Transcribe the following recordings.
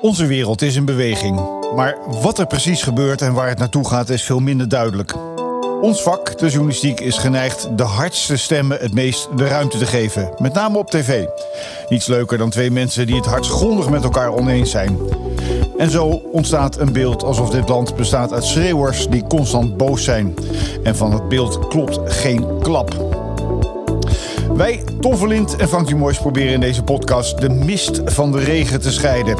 Onze wereld is in beweging. Maar wat er precies gebeurt en waar het naartoe gaat is veel minder duidelijk. Ons vak, de journalistiek, is geneigd de hardste stemmen het meest de ruimte te geven. Met name op tv. Niets leuker dan twee mensen die het hartgrondig met elkaar oneens zijn. En zo ontstaat een beeld alsof dit land bestaat uit schreeuwers die constant boos zijn. En van het beeld klopt geen klap. Wij, Tom Verlind en Frank Dumois, proberen in deze podcast de mist van de regen te scheiden.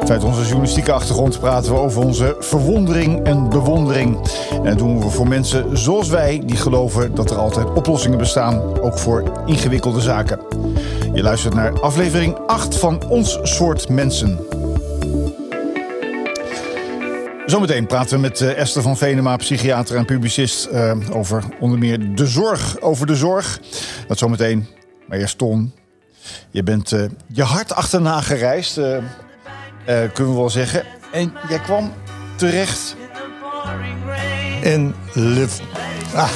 Vanuit onze journalistieke achtergrond praten we over onze verwondering en bewondering. En dat doen we voor mensen zoals wij, die geloven dat er altijd oplossingen bestaan, ook voor ingewikkelde zaken. Je luistert naar aflevering 8 van Ons Soort Mensen. Zometeen praten we met eh, Esther van Venema, psychiater en publicist, uh, over onder meer de zorg. Over de zorg. Dat zometeen. Maar eerst Ton. Je bent uh, je hart achterna gereisd, kunnen we wel zeggen. En jij kwam terecht in Liv. Ah.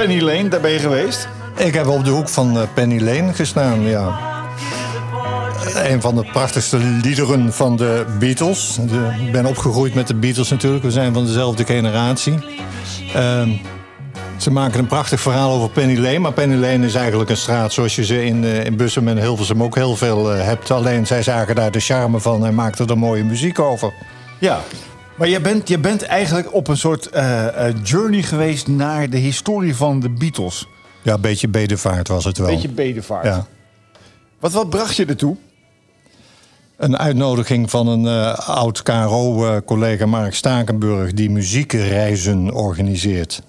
Penny Lane, daar ben je geweest. Ik heb op de hoek van eh, Penny Lane gestaan, ja. Een van de prachtigste liederen van de Beatles. Ik ben opgegroeid met de Beatles natuurlijk. We zijn van dezelfde generatie. Ehm, ze maken een prachtig verhaal over Penny Lane. Maar Penny Lane is eigenlijk een straat zoals je ze in, eh, in Bussum en Hilversum ook heel veel eh, hebt. Alleen zij zagen daar de charme van en maakten er mooie muziek over. Ja. Maar je bent, je bent eigenlijk op een soort eh, eh, journey geweest naar de historie van de Beatles. Ja, een beetje bedevaart was het wel. Beetje bedevaart. Ja. Wat, wat bracht je ertoe? Een uitnodiging van een eh, oud KRO-collega Mark Stakenburg... die muziekreizen organiseert.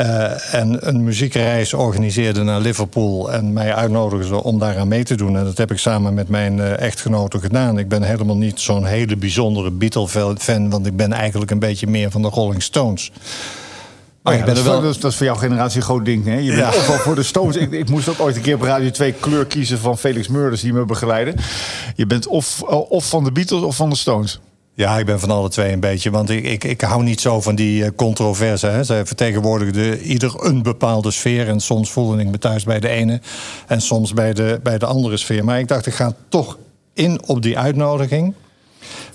Eh, en een muziekreis organiseerde naar Liverpool... en mij uitnodigden ze om daaraan mee te doen. En dat heb ik samen met mijn eh, echtgenote gedaan. Ik ben helemaal niet zo'n hele bijzondere Beatle-fan... want ik ben eigenlijk een beetje meer van de Rolling Stones. Maar Oh ik ja, ben dat, er is, wel... dat, is, dat is voor jouw generatie een groot ding. Hè? Je bent Ja. ofwel voor de Stones. Ik, ik moest ook ooit een keer op Radio 2 kleur kiezen van Felix Murders die me begeleiden. Je bent of, of van de Beatles of van de Stones. Ja, ik ben van alle twee een beetje. Want ik, ik, ik hou niet zo van die eh, controverse. Hè. Zij vertegenwoordigden ieder een bepaalde sfeer. En soms voelde ik me thuis bij de ene en soms bij de, bij de andere sfeer. Maar ik dacht, ik ga toch in op die uitnodiging.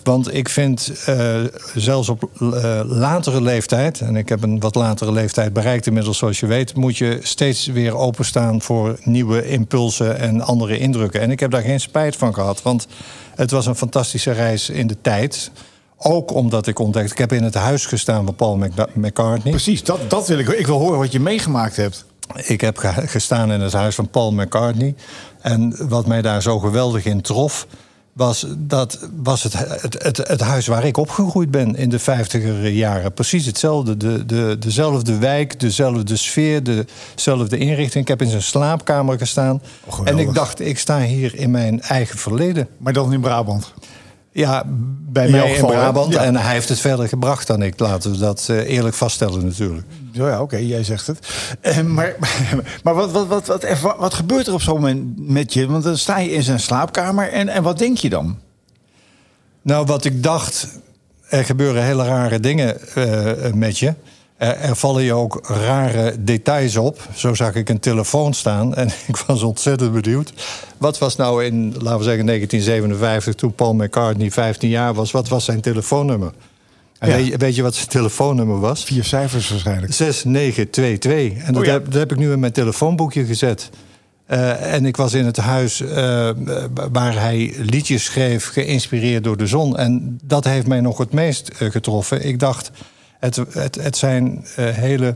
Want ik vind eh, zelfs op eh, latere leeftijd, en ik heb een wat latere leeftijd bereikt inmiddels, zoals je weet, moet je steeds weer openstaan voor nieuwe impulsen en andere indrukken. En ik heb daar geen spijt van gehad, want het was een fantastische reis in de tijd. Ook omdat ik ontdekte, ik heb in het huis gestaan van Paul Mc- McCartney. Precies, dat, dat wil ik. Ik wil horen wat je meegemaakt hebt. Ik heb ge- gestaan in het huis van Paul McCartney. En wat mij daar zo geweldig in trof, was dat was het, het, het, het huis waar ik opgegroeid ben in de vijftiger jaren. Precies hetzelfde. De, de, dezelfde wijk, dezelfde sfeer, dezelfde inrichting. Ik heb in zijn slaapkamer gestaan. Oh, en ik dacht, ik sta hier in mijn eigen verleden. Maar dan in Brabant. Ja, bij In mij in? Brabant. Ja. En hij heeft het verder gebracht dan ik. Laten we dat eh, eerlijk vaststellen natuurlijk. Ja, ja oké, jij zegt het. Eh, maar maar wat, wat, wat, wat, wat, wat gebeurt er op zo'n moment met je? Want dan sta je in zijn slaapkamer en, en wat denk je dan? Nou, wat ik dacht, er gebeuren hele rare dingen eh, met je. Er, er vallen je ook rare details op. Zo zag ik een telefoon staan en ik was ontzettend benieuwd. Wat was nou in, laten we zeggen, 1957, toen Paul McCartney 15 jaar was, wat was zijn telefoonnummer? En Ja. weet, je, weet je wat zijn telefoonnummer was? Vier cijfers waarschijnlijk. 6922. En dat, Oh ja. heb, dat heb ik nu in mijn telefoonboekje gezet. Eh, en ik was in het huis eh, waar hij liedjes schreef, geïnspireerd door de zon. En dat heeft mij nog het meest eh, getroffen. Ik dacht, het, het, zijn eh, hele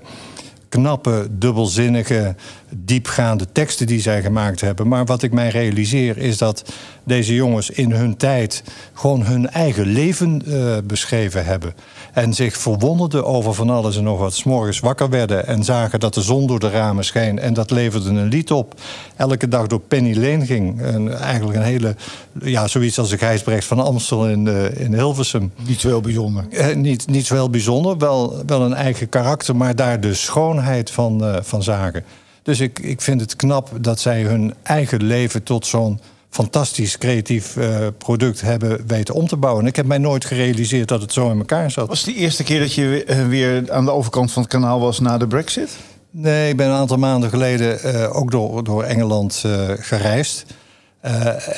knappe, dubbelzinnige, diepgaande teksten die zij gemaakt hebben. Maar wat ik mij realiseer is dat deze jongens in hun tijd gewoon hun eigen leven eh, beschreven hebben. En zich verwonderden over van alles en nog wat. 's morgens wakker werden en zagen dat de zon door de ramen scheen. En dat leverde een lied op. Elke dag door Penny Lane ging. En eigenlijk een hele, ja, zoiets als de Gijsbrecht van Amstel in, eh, in Hilversum. Niet zo heel bijzonder. Eh, niet, niet zo heel bijzonder, wel, wel een eigen karakter, maar daar de schoonheid van, van zagen. Dus ik, ik vind het knap dat zij hun eigen leven tot zo'n fantastisch creatief eh, product hebben weten om te bouwen. En ik heb mij nooit gerealiseerd dat het zo in elkaar zat. Was het de eerste keer dat je eh, weer aan de overkant van het kanaal was na de Brexit? Nee, ik ben een aantal maanden geleden eh, ook door, door Engeland gereisd.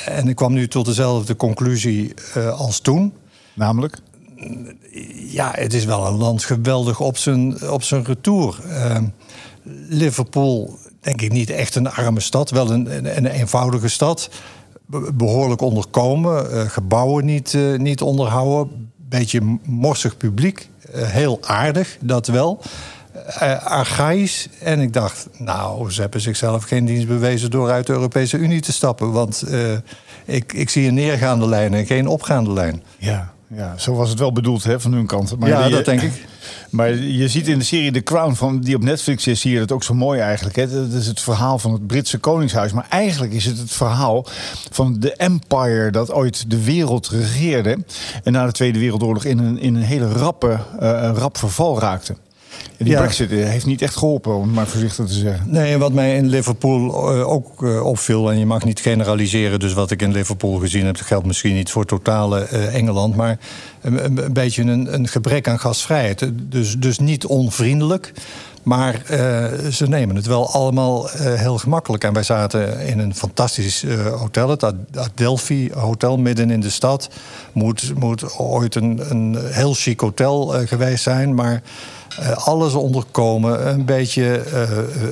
En ik kwam nu tot dezelfde conclusie als toen. Namelijk? Ja, het is wel een land geweldig op zijn, op zijn retour. Ehm, Liverpool, denk ik niet echt een arme stad. Wel een, een, een eenvoudige stad. Be- behoorlijk onderkomen. eh, gebouwen niet, eh, niet onderhouden. Beetje morsig publiek. eh, heel aardig, dat wel. Eh, archaïs. En ik dacht, nou, ze hebben zichzelf geen dienst bewezen... door uit de Europese Unie te stappen. Want ik, ik zie een neergaande lijn en geen opgaande lijn. Ja, ja, zo was het wel bedoeld hè, van hun kant. Maar Ja, dat denk ik. Maar je ziet in de serie The Crown, van, die op Netflix is, zie je dat ook zo mooi eigenlijk. Hè? Dat is het verhaal van het Britse Koningshuis. Maar eigenlijk is het het verhaal van de empire dat ooit de wereld regeerde. En na de Tweede Wereldoorlog in een, in een hele rappe, eh, rap verval raakte. Die Ja. Brexit eh, heeft niet echt geholpen, om het maar voorzichtig te zeggen. Nee, en wat mij in Liverpool eh, ook eh, opviel, en je mag niet generaliseren, dus wat ik in Liverpool gezien heb, geldt misschien niet voor totale Engeland, maar een, beetje een, een gebrek aan gastvrijheid. Dus, dus niet onvriendelijk. Maar ze nemen het wel allemaal heel gemakkelijk. En wij zaten in een fantastisch hotel, het Ad- Adelphi Hotel, midden in de stad. Moet, moet ooit een, een heel chic hotel geweest zijn, maar eh, alles onderkomen, een beetje eh,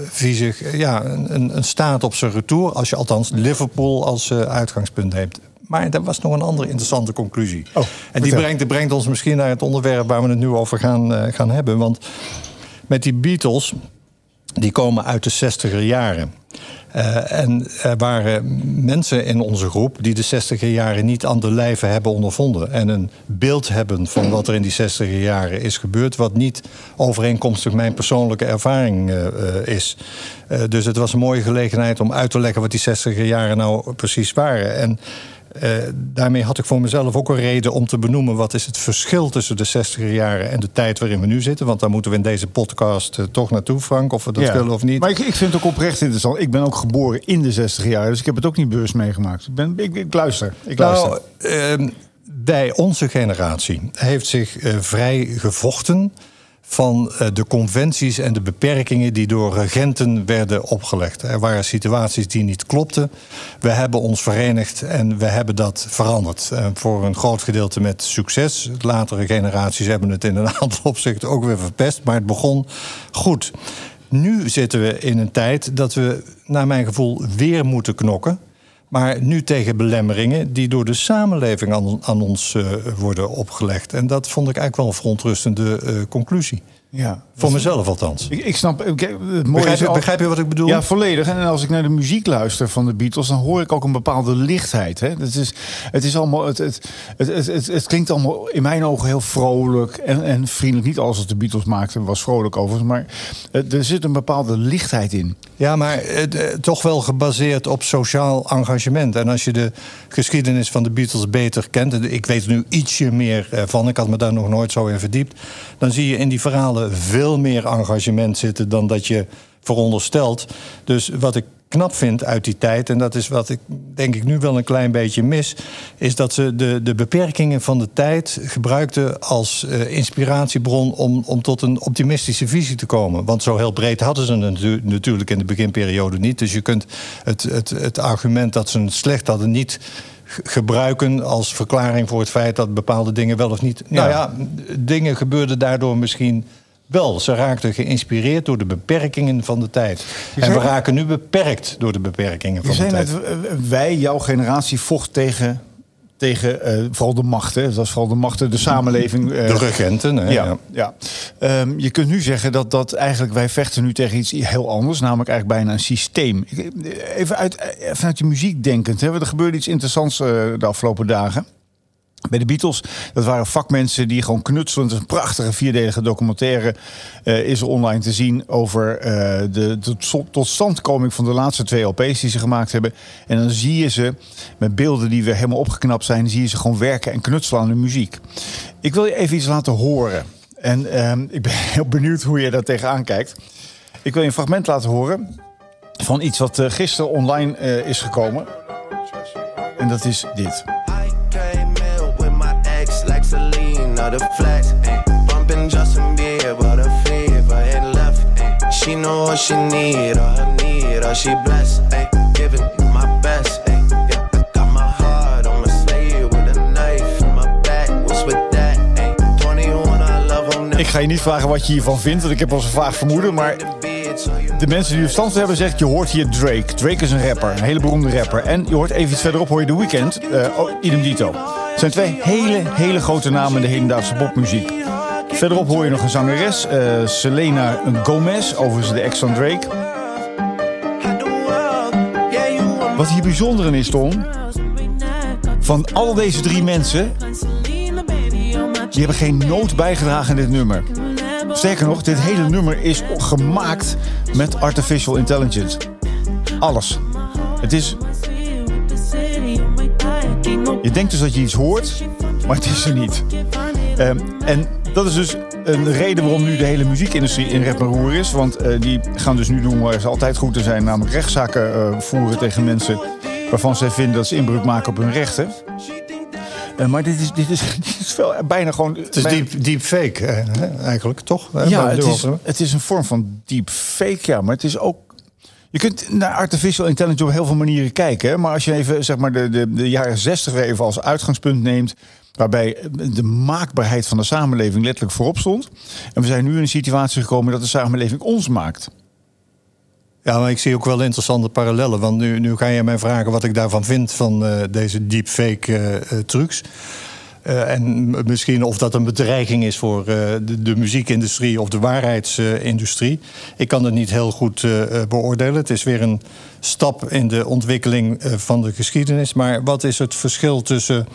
viezig. Ja, een, een- staat op zijn retour, als je althans Liverpool als eh, uitgangspunt neemt. Maar dat was nog een andere interessante conclusie. Oh, en die brengt, brengt ons misschien naar het onderwerp waar we het nu over gaan, gaan hebben. Want met die Beatles, die komen uit de 60er jaren. Eh, en er waren mensen in onze groep die de 60er jaren niet aan de lijve hebben ondervonden. En een beeld hebben van wat er in die 60er jaren is gebeurd, wat niet overeenkomstig mijn persoonlijke ervaring eh, eh, is. Dus het was een mooie gelegenheid om uit te leggen wat die 60er jaren nou precies waren. En eh, daarmee had ik voor mezelf ook een reden om te benoemen wat is het verschil tussen de 60er jaren en de tijd waarin we nu zitten. Want daar moeten we in deze podcast eh, toch naartoe, Frank, of we dat Ja. willen of niet. Maar ik, ik vind het ook oprecht interessant. Ik ben ook geboren in de 60 jaar, dus ik heb het ook niet bewust meegemaakt. Ik, ben, ik, ik luister. Ik luister. Nou, bij onze generatie heeft zich eh, vrij gevochten van eh, de conventies en de beperkingen die door regenten werden opgelegd. Er waren situaties die niet klopten. We hebben ons verenigd en we hebben dat veranderd. Eh, voor een groot gedeelte met succes. Latere generaties hebben het in een aantal opzichten ook weer verpest. Maar het begon goed. Nu zitten we in een tijd dat we, naar mijn gevoel, weer moeten knokken. Maar nu tegen belemmeringen die door de samenleving aan, aan ons eh, worden opgelegd. En dat vond ik eigenlijk wel een verontrustende eh, conclusie. Ja. Voor mezelf althans. Ik, ik snap. ik- Het mooie Begrijp je, al- begrijp je wat ik bedoel? Ja, volledig. En als ik naar de muziek luister van de Beatles, dan hoor ik ook een bepaalde lichtheid. Hè? Het, is, het, is allemaal, het, het, het, het, klinkt allemaal in mijn ogen heel vrolijk en, en vriendelijk. Niet alles wat de Beatles maakten was vrolijk overigens, maar eh, er zit een bepaalde lichtheid in. Ja, maar eh, toch wel gebaseerd op sociaal engagement. En als je de geschiedenis van de Beatles beter kent, en ik weet er nu ietsje meer eh, van, ik had me daar nog nooit zo in verdiept, dan zie je in die verhalen veel meer engagement zitten dan dat je veronderstelt. Dus wat ik knap vind uit die tijd, en dat is wat ik denk ik nu wel een klein beetje mis, is dat ze de, de beperkingen van de tijd gebruikten als eh, inspiratiebron om, om tot een optimistische visie te komen. Want zo heel breed hadden ze het natuurlijk in de beginperiode niet. Dus je kunt het, het, het argument dat ze het slecht hadden niet gebruiken als verklaring voor het feit dat bepaalde dingen wel of niet. Nou ja, dingen gebeurden daardoor misschien wel. Ze raakten geïnspireerd door de beperkingen van de tijd. En we raken nu beperkt door de beperkingen van de tijd. net, eh, wij, jouw generatie, vocht tegen, tegen eh, vooral de machten. Dat was vooral de machten, de samenleving. eh, De regenten. Hè, Ja, ja. ja. Ehm, je kunt nu zeggen dat, dat eigenlijk wij vechten nu tegen iets heel anders, namelijk eigenlijk bijna een systeem. Even uit, eh, vanuit je muziek denkend, hè, er gebeurde iets interessants eh, de afgelopen dagen. Bij de Beatles, dat waren vakmensen die gewoon knutselend. Een prachtige vierdelige documentaire eh, is online te zien over eh, de, de tot- totstandkoming van de laatste twee LP's die ze gemaakt hebben. En dan zie je ze met beelden die weer helemaal opgeknapt zijn, zie je ze gewoon werken en knutselen aan de muziek. Ik wil je even iets laten horen. En ehm, ik ben heel benieuwd hoe je daar tegenaan kijkt. Ik wil je een fragment laten horen. van iets wat eh, gisteren online is gekomen. En dat is dit. Or the flex. Bumping Justin Bieber, the fever ain't left. Ay. She know what she need, or her need, or she blessed. Ay. Giving you my best. Ay. Yeah, I got my heart on my sleeve with a knife in my back. What's with that? Ay. 21, I love them. Ik ga je niet vragen wat je hiervan vindt, want ik heb al zo'n vaag vermoeden. Maar de mensen die er verstand hebben zegt, je hoort hier Drake. Drake is een rapper, een hele beroemde rapper. En je hoort even iets verderop, hoor je The Weeknd, oh, idem dito. Het zijn twee hele, hele grote namen in de hedendaagse popmuziek. Verderop hoor je nog een zangeres, eh, Selena Gomez, overigens de ex van Drake. Wat hier bijzonder in is, Tom, van al deze drie mensen, die hebben geen noot bijgedragen in dit nummer. Sterker nog, dit hele nummer is gemaakt met artificial intelligence. Alles. Het is, je denkt dus dat je iets hoort, maar het is er niet. Ehm, en dat is dus een reden waarom nu de hele muziekindustrie in rep en roer is. Want eh, die gaan dus nu doen waar ze altijd goed in zijn. Namelijk rechtszaken eh, voeren tegen mensen waarvan zij vinden dat ze inbreuk maken op hun rechten. Eh, maar dit is, dit, is, dit is wel bijna gewoon... Het is deep, deep fake eigenlijk, toch? Ja, het is, het is een vorm van deepfake, ja. Maar het is ook... Je kunt naar artificial intelligence op heel veel manieren kijken. Maar als je even zeg maar, de, de, de jaren 60 weer even als uitgangspunt neemt... waarbij de maakbaarheid van de samenleving letterlijk voorop stond. En we zijn nu in een situatie gekomen dat de samenleving ons maakt. Ja, maar ik zie ook wel interessante parallellen. Want nu, nu ga je mij vragen wat ik daarvan vind van eh, deze deepfake eh, eh, trucs. Eh, en misschien of dat een bedreiging is voor eh, de, de muziekindustrie of de waarheidsindustrie. ik kan het niet heel goed eh, beoordelen. Het is weer een stap in de ontwikkeling van de geschiedenis. Maar wat is het verschil tussen.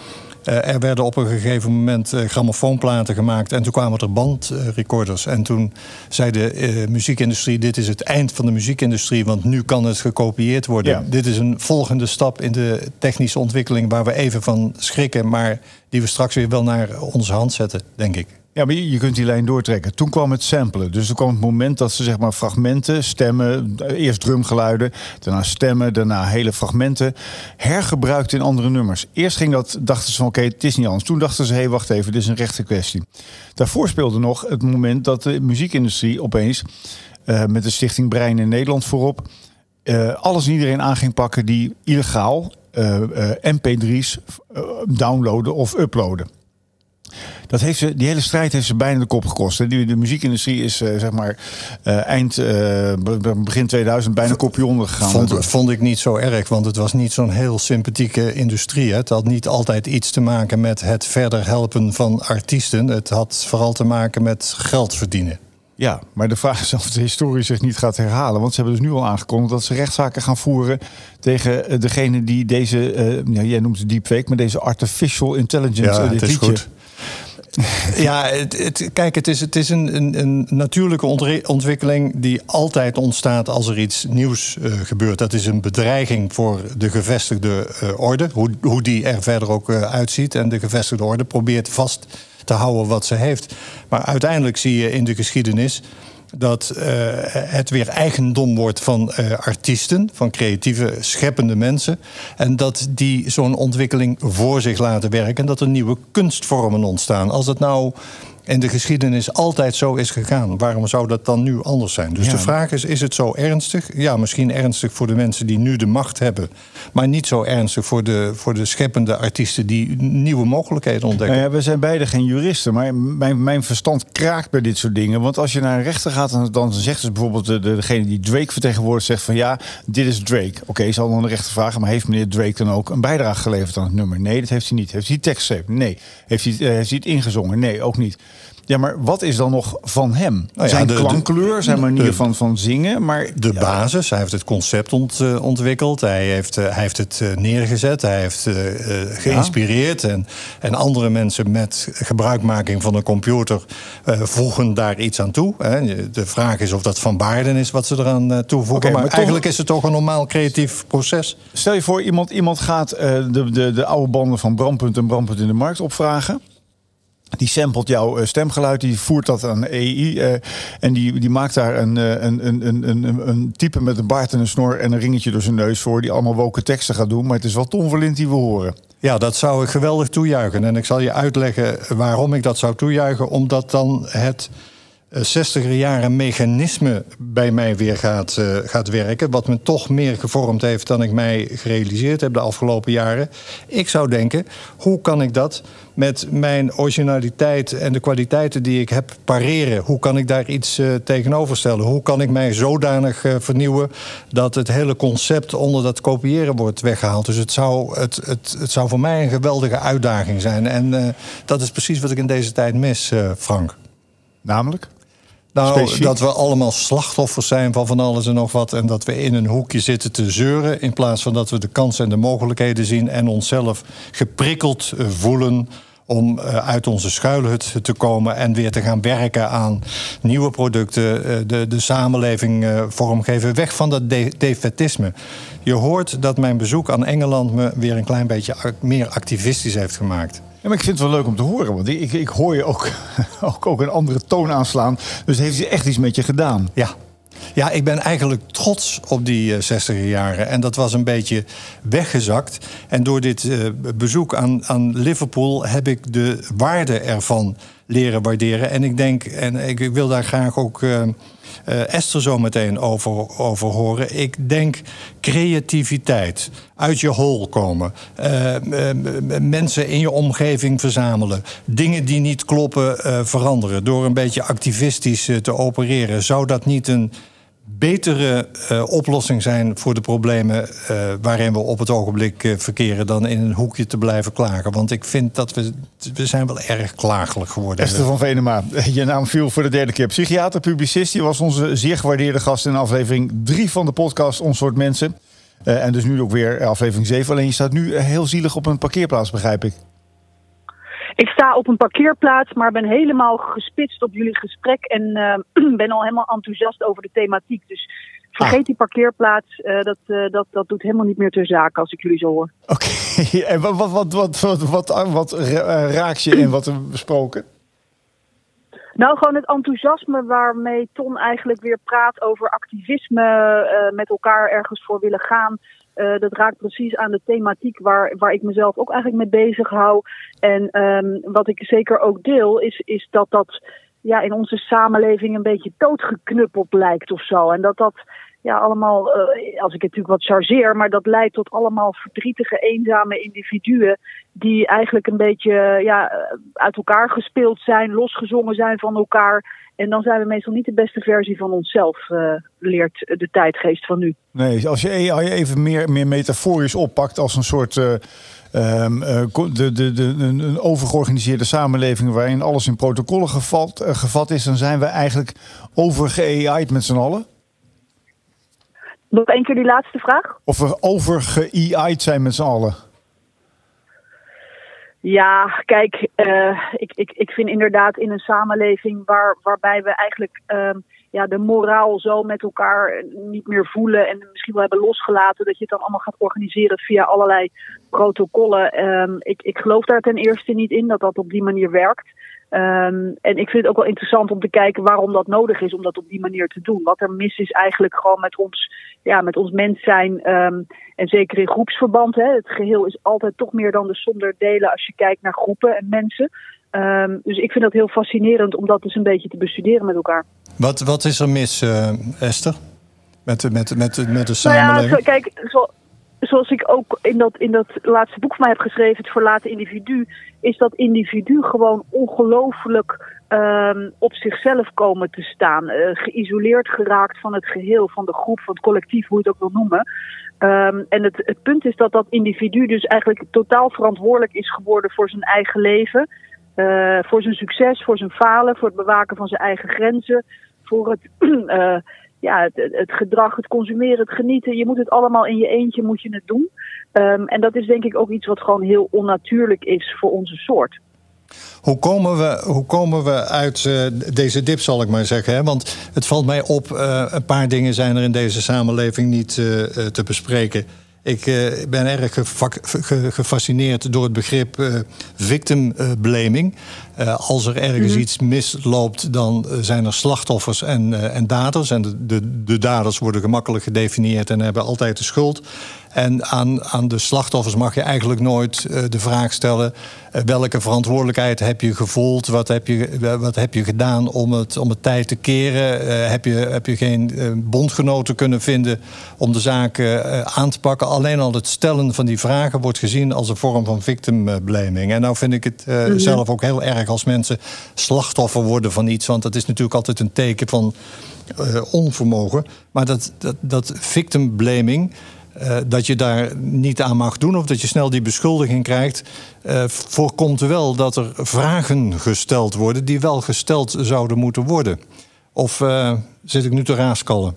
Eh, er werden op een gegeven moment eh, grammofoonplaten gemaakt en toen kwamen er bandrecorders. En toen zei de eh, muziekindustrie: Dit is het eind van de muziekindustrie, want nu kan het gekopieerd worden. Ja. Dit is een volgende stap in de technische ontwikkeling waar we even van schrikken, maar die we straks weer wel naar onze hand zetten, denk ik. Ja, maar je, kunt die lijn doortrekken. Toen kwam het samplen. Dus toen kwam het moment dat ze zeg maar fragmenten, stemmen, eerst drumgeluiden, daarna stemmen, daarna hele fragmenten hergebruikt in andere nummers. Eerst ging dat, dachten ze van oké, het is niet anders. Toen dachten ze, hé, hey, wacht even, dit is een rechte kwestie. Daarvoor speelde nog het moment dat de muziekindustrie opeens eh, met de stichting Brein in Nederland voorop eh, alles en iedereen aan ging pakken die illegaal eh, eh, mp3's eh, downloaden of uploaden. Dat heeft ze, die hele strijd heeft ze bijna de kop gekost. hè. Die, de muziekindustrie is eh, zeg maar eh, eind, eh, be- begin 2000 bijna kopje onder gegaan. Vond, vond ik niet zo erg, want het was niet zo'n heel sympathieke industrie. Hè. Het had niet altijd iets te maken met het verder helpen van artiesten. Het had vooral te maken met geld verdienen. Ja, maar de vraag is of de historie zich niet gaat herhalen. Want ze hebben dus nu al aangekondigd dat ze rechtszaken gaan voeren tegen degene die deze, jij noemt het deepfake, maar deze artificial intelligence. Ja, het is liedje. goed. Ja, kijk, het is, het is een, een, een natuurlijke ontwikkeling die altijd ontstaat als er iets nieuws eh, gebeurt. Dat is een bedreiging voor de gevestigde eh, orde, hoe, hoe die er verder ook eh, uitziet. En de gevestigde orde probeert vast te houden wat ze heeft. Maar uiteindelijk zie je in de geschiedenis dat eh, het weer eigendom wordt van eh, artiesten, van creatieve, scheppende mensen. En dat die zo'n ontwikkeling voor zich laten werken. En dat er nieuwe kunstvormen ontstaan. Als het nou in de geschiedenis altijd zo is gegaan, waarom zou dat dan nu anders zijn? Dus Ja. de vraag is: is het zo ernstig? Ja, misschien ernstig voor de mensen die nu de macht hebben. Maar niet zo ernstig voor de, voor de scheppende artiesten die nieuwe mogelijkheden ontdekken. Nou ja, we zijn beide geen juristen, maar mijn, mijn verstand kraakt bij dit soort dingen. Want als je naar een rechter gaat, dan, dan zegt dus bijvoorbeeld de, de- degene die Drake vertegenwoordigt, zegt van ja, dit is Drake. Oké, zal dan de rechter vragen, maar heeft meneer Drake dan ook een bijdrage geleverd aan het nummer? Nee, dat heeft hij niet. Heeft hij tekst geschreven? Nee. Heeft hij, eh, heeft hij het ingezongen? Nee, ook niet. Ja, maar wat is dan nog van hem? Nou ja, zijn de- klankkleur, zijn manier de- van, van zingen, maar de ja, basis. Hij heeft het concept ont- eh, ontwikkeld. Hij heeft, eh, hij heeft het eh, neergezet. Hij heeft geïnspireerd. En, en andere mensen met gebruikmaking van een computer voegen daar iets aan toe. Hè. De vraag is of dat van waarde is wat ze eraan toevoegen. Maar maar toch- eigenlijk is het toch een normaal creatief proces. Stel je voor, iemand, iemand gaat de, de, de oude banden van Brandpunt en Brandpunt in de Markt opvragen. Die samplet jouw eh, stemgeluid, die voert dat aan AI. eh, en die, die maakt daar een, eh, een, een, een, een, type met een baard en een snor en een ringetje door zijn neus voor. Die allemaal woke teksten gaat doen. Maar het is wel Tom die we horen. Ja, dat zou ik geweldig toejuichen. En ik zal je uitleggen waarom ik dat zou toejuichen. Omdat dan het eh, 60er jaren mechanisme bij mij weer gaat, eh, gaat werken. Wat me toch meer gevormd heeft dan ik mij gerealiseerd heb de afgelopen jaren. Ik zou denken, hoe kan ik dat met mijn originaliteit en de kwaliteiten die ik heb pareren? Hoe kan ik daar iets eh, tegenover stellen? Hoe kan ik mij zodanig eh, vernieuwen dat het hele concept onder dat kopiëren wordt weggehaald? Dus het zou, het, het, het zou voor mij een geweldige uitdaging zijn. En eh, dat is precies wat ik in deze tijd mis, eh, Frank. Namelijk? Nou, Specifiek? dat we allemaal slachtoffers zijn van van alles en nog wat. En dat we in een hoekje zitten te zeuren. In plaats van dat we de kansen en de mogelijkheden zien. En onszelf geprikkeld eh, voelen om eh, uit onze schuilhut te komen en weer te gaan werken aan nieuwe producten, eh, de, de samenleving vormgeven, weg van dat de defetisme. Je hoort dat mijn bezoek aan Engeland me weer een klein beetje meer activistisch heeft gemaakt. Maar ik vind het wel leuk om te horen. Want ik, ik hoor je ook, ook, ook een andere toon aanslaan. Dus heeft hij echt iets met je gedaan. Ja. Ja, ik ben eigenlijk trots op die eh, 60 jaren. En dat was een beetje weggezakt. En door dit eh, bezoek aan, aan Liverpool heb ik de waarde ervan leren waarderen. En ik denk, en ik, wil daar graag ook eh, eh, Esther zo meteen over, over horen. Ik denk creativiteit, uit je hol komen, eh, mensen in je omgeving verzamelen, dingen die niet kloppen veranderen door een beetje activistisch te opereren. Zou dat niet een betere eh, oplossing zijn voor de problemen eh, waarin we op het ogenblik eh, verkeren dan in een hoekje te blijven klagen? Want ik vind dat we, we zijn wel erg klagelijk geworden. Esther van Venema, je naam viel voor de derde keer. Psychiater, publicist, die was onze zeer gewaardeerde gast in aflevering 3 van de podcast Ons Soort Mensen. En dus nu ook weer aflevering 7. Alleen je staat nu heel zielig op een parkeerplaats, begrijp ik. Ik sta op een parkeerplaats, maar ben helemaal gespitst op jullie gesprek. En eh, ben al helemaal enthousiast over de thematiek. Dus vergeet Ah. die parkeerplaats. eh, dat, eh, dat, dat doet helemaal niet meer ter zake als ik jullie zo hoor. Oké, en wat, wat, wat, wat, wat, wat, wat ra- raakt je in wat we besproken? Nou, gewoon het enthousiasme waarmee Ton eigenlijk weer praat over activisme, met elkaar ergens voor willen gaan. Eh, dat raakt precies aan de thematiek waar, waar ik mezelf ook eigenlijk mee bezig hou. En ehm, wat ik zeker ook deel, is, is dat dat ja, in onze samenleving een beetje doodgeknuppeld lijkt of zo. En dat dat ja, allemaal, eh, als ik het natuurlijk wat chargeer, maar dat leidt tot allemaal verdrietige, eenzame individuen die eigenlijk een beetje ja, uit elkaar gespeeld zijn, losgezongen zijn van elkaar. En dan zijn we meestal niet de beste versie van onszelf, eh, leert de tijdgeest van nu. Nee, als je AI even meer, meer metaforisch oppakt als een soort eh, ehm, eh, de, de, de, een, overgeorganiseerde samenleving waarin alles in protocollen gevat, gevat is, dan zijn we eigenlijk overge-AI'd met z'n allen. Nog één keer die laatste vraag. Of we overge-AI'd zijn met z'n allen. Ja, kijk, eh, ik, ik, ik vind inderdaad in een samenleving waar, waarbij we eigenlijk ehm, ja, de moraal zo met elkaar niet meer voelen en misschien wel hebben losgelaten, dat je het dan allemaal gaat organiseren via allerlei protocollen. Ehm, ik, ik geloof daar ten eerste niet in dat dat op die manier werkt. Ehm, en ik vind het ook wel interessant om te kijken waarom dat nodig is om dat op die manier te doen. Wat er mis is eigenlijk gewoon met ons, ja, met ons mens zijn. ehm, en zeker in groepsverband. Hè, het geheel is altijd toch meer dan de som der delen als je kijkt naar groepen en mensen. Ehm, dus ik vind dat heel fascinerend om dat dus een beetje te bestuderen met elkaar. Wat, wat is er mis, eh, Esther? Met, de- met, met, de- met de Nou ja, samenleving? zo- kijk, zo, zoals ik ook in dat, in dat laatste boek van mij heb geschreven, Het Verlaten Individu, is dat individu gewoon ongelooflijk ehm, op zichzelf komen te staan. eh, geïsoleerd geraakt van het geheel, van de groep, van het collectief, hoe je het ook wil noemen. Ehm, en het, het punt is dat dat individu dus eigenlijk totaal verantwoordelijk is geworden voor zijn eigen leven. eh, voor zijn succes, voor zijn falen, voor het bewaken van zijn eigen grenzen, voor het, eh, ja, het, gedrag, het consumeren, het genieten. Je moet het allemaal in je eentje moet je het doen. Ehm, en dat is denk ik ook iets wat gewoon heel onnatuurlijk is voor onze soort. Hoe komen we, hoe komen we uit eh, deze dip, zal ik maar zeggen? Hè? Want het valt mij op, eh, een paar dingen zijn er in deze samenleving niet eh, te bespreken. Ik eh, ben erg gefa- ge- gefascineerd door het begrip eh, victim eh, blaming. Als er ergens iets misloopt, dan zijn er slachtoffers en, en daders. En de, de, de daders worden gemakkelijk gedefinieerd en hebben altijd de schuld. En aan, aan de slachtoffers mag je eigenlijk nooit eh, de vraag stellen: eh, welke verantwoordelijkheid heb je gevoeld? Wat heb je, eh, wat heb je gedaan om het, om het tijd te keren? Heb, je, heb je geen bondgenoten kunnen vinden om de zaak aan te pakken? Alleen al het stellen van die vragen wordt gezien als een vorm van victim blaming. En nou vind ik het eh, zelf ook heel erg als mensen slachtoffer worden van iets. Want dat is natuurlijk altijd een teken van onvermogen. Maar dat, dat, dat victim blaming. Eh, dat je daar niet aan mag doen of dat je snel die beschuldiging krijgt, eh, voorkomt wel dat er vragen gesteld worden die wel gesteld zouden moeten worden. Of eh, zit ik nu te raaskallen?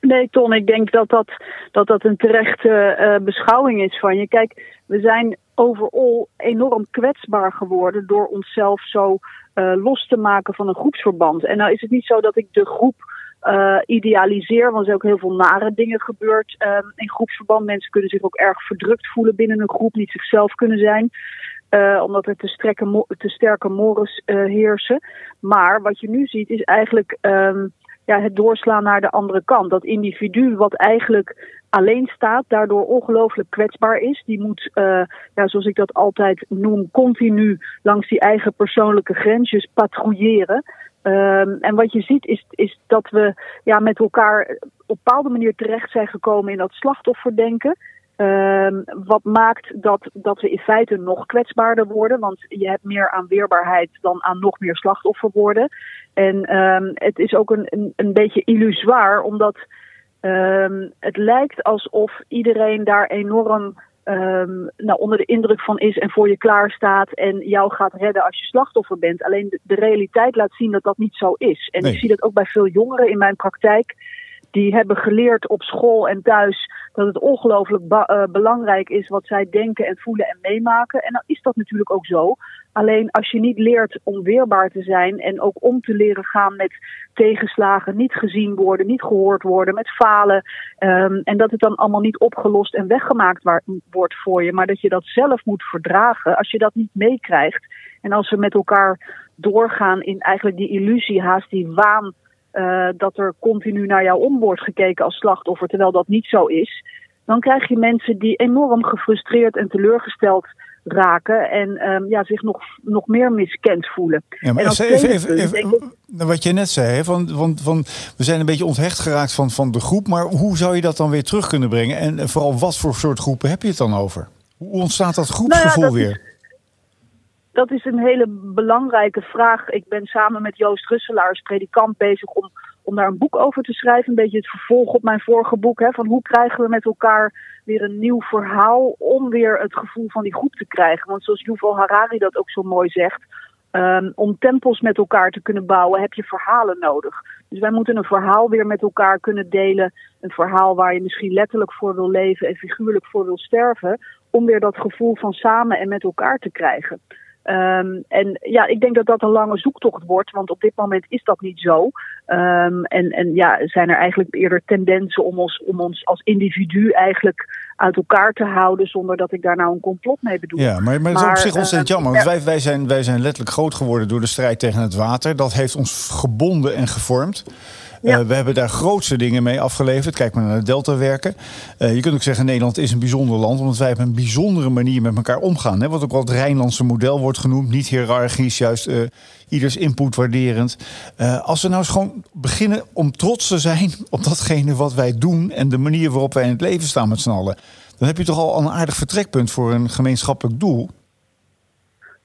Nee, Ton, ik denk dat dat, dat, dat een terechte beschouwing is van je. Kijk, we zijn overal enorm kwetsbaar geworden door onszelf zo los te maken van een groepsverband. En nou is het niet zo dat ik de groep eh, idealiseer, want er zijn ook heel veel nare dingen gebeurd eh, in groepsverband. Mensen kunnen zich ook erg verdrukt voelen binnen een groep, niet zichzelf kunnen zijn. eh, omdat er te, te sterke mores eh, heersen. Maar wat je nu ziet is eigenlijk ehm, ja, het doorslaan naar de andere kant. Dat individu wat eigenlijk alleen staat, daardoor ongelooflijk kwetsbaar is. Die moet, ja, zoals ik dat altijd noem, continu langs die eigen persoonlijke grensjes patrouilleren. Ehm, en wat je ziet is, is dat we ja, met elkaar op bepaalde manier terecht zijn gekomen in dat slachtofferdenken. Ehm, wat maakt dat, dat we in feite nog kwetsbaarder worden. Want je hebt meer aan weerbaarheid dan aan nog meer slachtoffer worden. En ehm, het is ook een, een, beetje illusoir, omdat het lijkt alsof iedereen daar enorm ehm, nou, onder de indruk van is en voor je klaar staat en jou gaat redden als je slachtoffer bent. Alleen de, de realiteit laat zien dat dat niet zo is. En Nee. ik zie dat ook bij veel jongeren in mijn praktijk. Die hebben geleerd op school en thuis dat het ongelooflijk eh, belangrijk is wat zij denken en voelen en meemaken. En dan is dat natuurlijk ook zo. Alleen als je niet leert om weerbaar te zijn en ook om te leren gaan met tegenslagen, niet gezien worden, niet gehoord worden, met falen. ehm, en dat het dan allemaal niet opgelost en weggemaakt wordt voor je, maar dat je dat zelf moet verdragen. Als je dat niet meekrijgt en als we met elkaar doorgaan in eigenlijk die illusie, haast die waan eh, dat er continu naar jou om wordt gekeken als slachtoffer, terwijl dat niet zo is, dan krijg je mensen die enorm gefrustreerd en teleurgesteld raken en ehm, ja, zich nog, nog meer miskend voelen. Ja, maar even, ik- wat je net zei, van, van, van, we zijn een beetje onthecht geraakt van, van de groep. Maar hoe zou je dat dan weer terug kunnen brengen? En vooral wat voor soort groepen heb je het dan over? Hoe ontstaat dat groepsgevoel Nou ja, dat weer? Dat is een hele belangrijke vraag. Ik ben samen met Joost Russelaar als predikant bezig om, om daar een boek over te schrijven. Een beetje het vervolg op mijn vorige boek. Hè, van hoe krijgen we met elkaar weer een nieuw verhaal om weer het gevoel van die groep te krijgen. Want zoals Yuval Harari dat ook zo mooi zegt. ehm, om tempels met elkaar te kunnen bouwen heb je verhalen nodig. Dus wij moeten een verhaal weer met elkaar kunnen delen. Een verhaal waar je misschien letterlijk voor wil leven en figuurlijk voor wil sterven. Om weer dat gevoel van samen en met elkaar te krijgen. Ehm, en ja, ik denk dat dat een lange zoektocht wordt, want op dit moment is dat niet zo. Ehm, en, en ja, zijn er eigenlijk eerder tendensen om ons, om ons als individu eigenlijk uit elkaar te houden, zonder dat ik daar nou een complot mee bedoel. Ja, maar, maar dat is op zich ontzettend eh, jammer. Want wij, wij, zijn, wij zijn letterlijk groot geworden door de strijd tegen het water. Dat heeft ons gebonden en gevormd. Eh, we hebben daar grootste dingen mee afgeleverd. Kijk maar naar de Deltawerken. Eh je kunt ook zeggen, Nederland is een bijzonder land. Omdat wij op een bijzondere manier met elkaar omgaan. Hè? Wat ook wel het Rijnlandse model wordt genoemd. Niet hiërarchisch, juist eh, ieders input waarderend. Als we nou eens gewoon beginnen om trots te zijn op datgene wat wij doen. En de manier waarop wij in het leven staan met z'n allen. Dan heb je toch al een aardig vertrekpunt voor een gemeenschappelijk doel.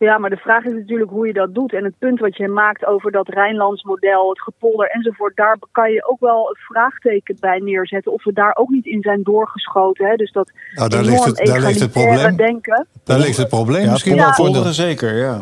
Ja, maar de vraag is natuurlijk hoe je dat doet. En het punt wat je maakt over dat Rijnlands model, het gepolder enzovoort, daar kan je ook wel het vraagteken bij neerzetten. Of we daar ook niet in zijn doorgeschoten. Hè? Dus dat Nou, daar ligt het- daar ligt het probleem. denken. Daar ligt het probleem Ja, misschien Ja. wel voor. de- zeker, ja.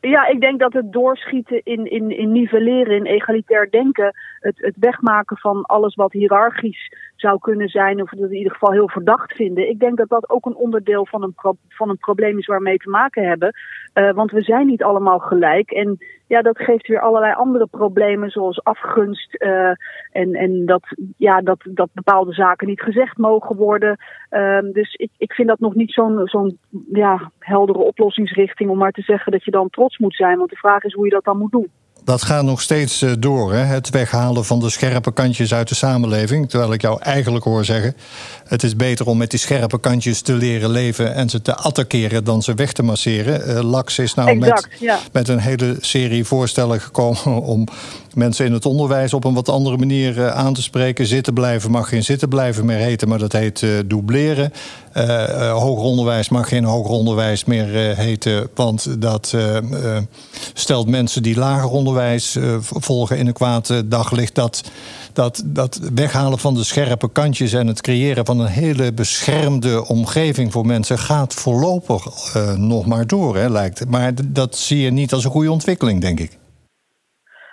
Ja, ik denk dat het doorschieten in, in, in nivelleren, in egalitair denken, het, het wegmaken van alles wat hiërarchisch zou kunnen zijn, of dat in ieder geval heel verdacht vinden. Ik denk dat dat ook een onderdeel van een, pro- van een probleem is waar we te maken hebben. Eh, want we zijn niet allemaal gelijk. En ja, dat geeft weer allerlei andere problemen, zoals afgunst. eh, en en dat, ja, dat, dat bepaalde zaken niet gezegd mogen worden. Ehm, dus ik, ik vind dat nog niet zo'n zo'n ja, heldere oplossingsrichting om maar te zeggen dat je dan trots moet zijn. Want de vraag is hoe je dat dan moet doen. Dat gaat nog steeds eh, door, hè? het weghalen van de scherpe kantjes uit de samenleving. Terwijl ik jou eigenlijk hoor zeggen: het is beter om met die scherpe kantjes te leren leven en ze te attackeren dan ze weg te masseren. Eh, Lax is nou Exact, met, ja. met een hele serie voorstellen gekomen om mensen in het onderwijs op een wat andere manier eh, aan te spreken. Zitten blijven mag geen zitten blijven meer heten, maar dat heet eh, dubleren. Eh, hoger onderwijs mag geen hoger onderwijs meer heten, want dat stelt mensen die lager onderwijs volgen in een kwaad daglicht. Dat, dat, dat weghalen van de scherpe kantjes en het creëren van een hele beschermde omgeving voor mensen gaat voorlopig nog maar door, hè, lijkt. Maar dat zie je niet als een goede ontwikkeling, denk ik.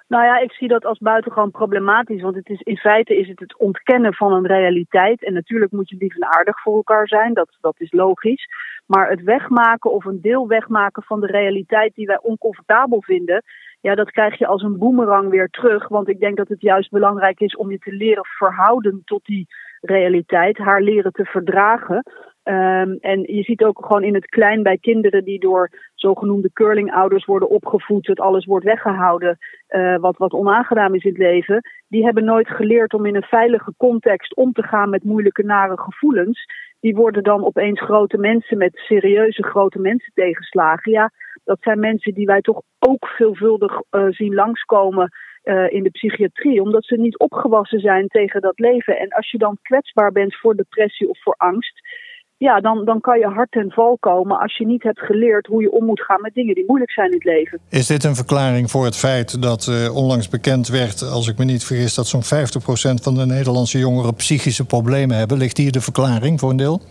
Nou ja, ik zie dat als buitengewoon problematisch. Want het is, in feite is het het ontkennen van een realiteit. En natuurlijk moet je lief en aardig voor elkaar zijn. Dat, dat is logisch. Maar het wegmaken of een deel wegmaken van de realiteit die wij oncomfortabel vinden. Ja, dat krijg je als een boemerang weer terug. Want ik denk dat het juist belangrijk is om je te leren verhouden tot die realiteit. Haar leren te verdragen. Ehm, en je ziet ook gewoon in het klein bij kinderen die door zogenoemde curlingouders worden opgevoed, dat alles wordt weggehouden, eh, wat, wat onaangenaam is in het leven. Die hebben nooit geleerd om in een veilige context om te gaan met moeilijke, nare gevoelens. Die worden dan opeens grote mensen met serieuze grote mensen tegenslagen. Ja, dat zijn mensen die wij toch ook veelvuldig eh, zien langskomen eh, in de psychiatrie, omdat ze niet opgewassen zijn tegen dat leven. En als je dan kwetsbaar bent voor depressie of voor angst, ja, dan, dan kan je hard ten val komen als je niet hebt geleerd hoe je om moet gaan met dingen die moeilijk zijn in het leven. Is dit een verklaring voor het feit dat eh, onlangs bekend werd, als ik me niet vergis, dat zo'n 50% van de Nederlandse jongeren psychische problemen hebben? Ligt hier de verklaring voor een deel?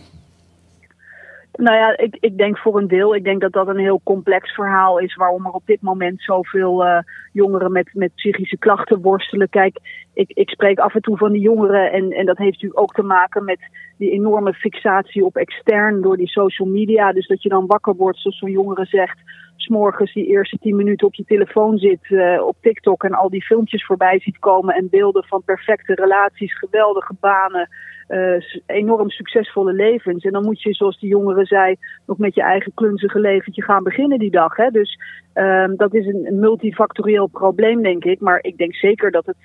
Nou ja, ik, ik denk voor een deel. Ik denk dat dat een heel complex verhaal is waarom er op dit moment zoveel eh, jongeren met, met psychische klachten worstelen. Kijk, ik, ik spreek af en toe van die jongeren en, en dat heeft natuurlijk ook te maken met die enorme fixatie op extern door die social media. Dus dat je dan wakker wordt, zoals zo'n jongere zegt, s'morgens die eerste tien minuten op je telefoon zit, eh, op TikTok en al die filmpjes voorbij ziet komen en beelden van perfecte relaties, geweldige banen, eh, enorm succesvolle levens. En dan moet je, zoals die jongere zei, nog met je eigen klunzige leventje gaan beginnen die dag. Hè? Dus ehm, dat is een, multifactorieel probleem, denk ik. Maar ik denk zeker dat het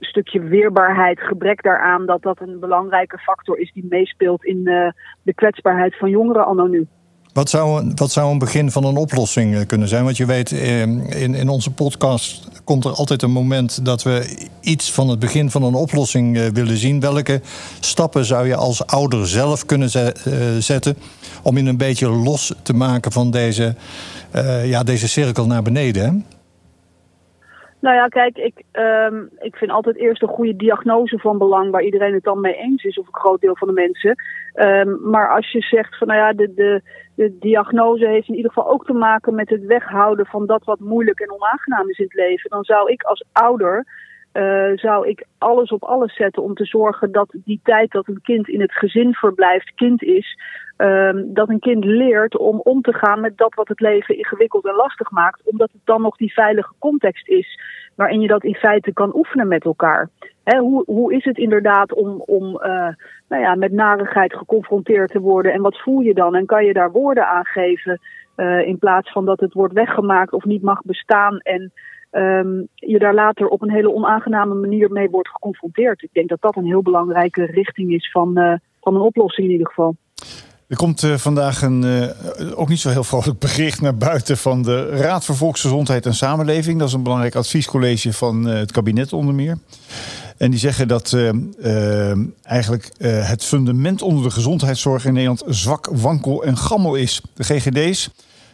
stukje weerbaarheid, gebrek daaraan, dat dat een belangrijke factor is die meespeelt in eh, de kwetsbaarheid van jongeren nu. Wat zou, een- wat zou een begin van een oplossing eh, kunnen zijn? Want je weet, eh, in, in onze podcast komt er altijd een moment dat we iets van het begin van een oplossing eh, willen zien. Welke stappen zou je als ouder zelf kunnen eh, zetten om je een beetje los te maken van deze, ja, deze cirkel naar beneden? Hè? Nou ja, kijk, ik, ehm, ik vind altijd eerst een goede diagnose van belang waar iedereen het dan mee eens is, of een groot deel van de mensen. Ehm, maar als je zegt van nou ja, de, de, de diagnose heeft in ieder geval ook te maken met het weghouden van dat wat moeilijk en onaangenaam is in het leven, dan zou ik als ouder eh, zou ik alles op alles zetten om te zorgen dat die tijd dat een kind in het gezin verblijft, kind is. ehm, dat een kind leert om om te gaan met dat wat het leven ingewikkeld en lastig maakt, omdat het dan nog die veilige context is waarin je dat in feite kan oefenen met elkaar. Hoe, hoe is het inderdaad om, om eh, nou ja, met narigheid geconfronteerd te worden en wat voel je dan? En kan je daar woorden aan geven eh, in plaats van dat het wordt weggemaakt of niet mag bestaan en ehm, je daar later op een hele onaangename manier mee wordt geconfronteerd. Ik denk dat dat een heel belangrijke richting is van, eh, van een oplossing in ieder geval. Er komt eh, vandaag een eh, ook niet zo heel vrolijk bericht naar buiten van de Raad voor Volksgezondheid en Samenleving. Dat is een belangrijk adviescollege van eh, het kabinet onder meer. En die zeggen dat eigenlijk het fundament onder de gezondheidszorg in Nederland zwak, wankel en gammel is. De GGD's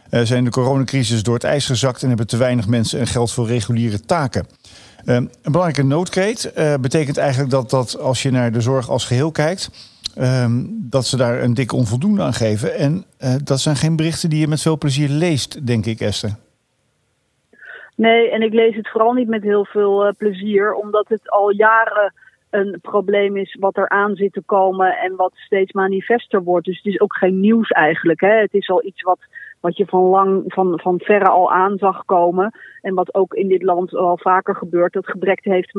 zijn de coronacrisis door het ijs gezakt en hebben te weinig mensen en geld voor reguliere taken. Een belangrijke noodkreet betekent eigenlijk dat, dat als je naar de zorg als geheel kijkt, ehm, dat ze daar een dikke onvoldoende aan geven. En eh, dat zijn geen berichten die je met veel plezier leest, denk ik, Esther. Nee, en ik lees het vooral niet met heel veel eh, plezier, omdat het al jaren een probleem is wat er aan zit te komen en wat steeds manifester wordt. Dus het is ook geen nieuws eigenlijk. Hè? Het is al iets wat, wat je van lang, van, van verre al aan zag komen. En wat ook in dit land al vaker gebeurt. Dat gebrek heeft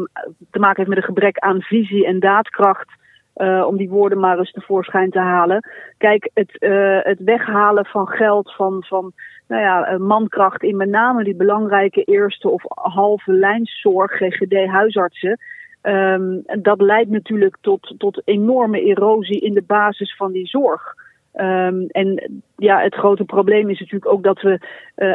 te maken heeft met een gebrek aan visie en daadkracht. Uh, om die woorden maar eens tevoorschijn te halen. Kijk, het, uh, het weghalen van geld van, van nou ja, mankracht in met name die belangrijke eerste of halve lijnszorg, GGD, huisartsen. Um, dat leidt natuurlijk tot, tot enorme erosie in de basis van die zorg. Um, en ja, het grote probleem is natuurlijk ook dat we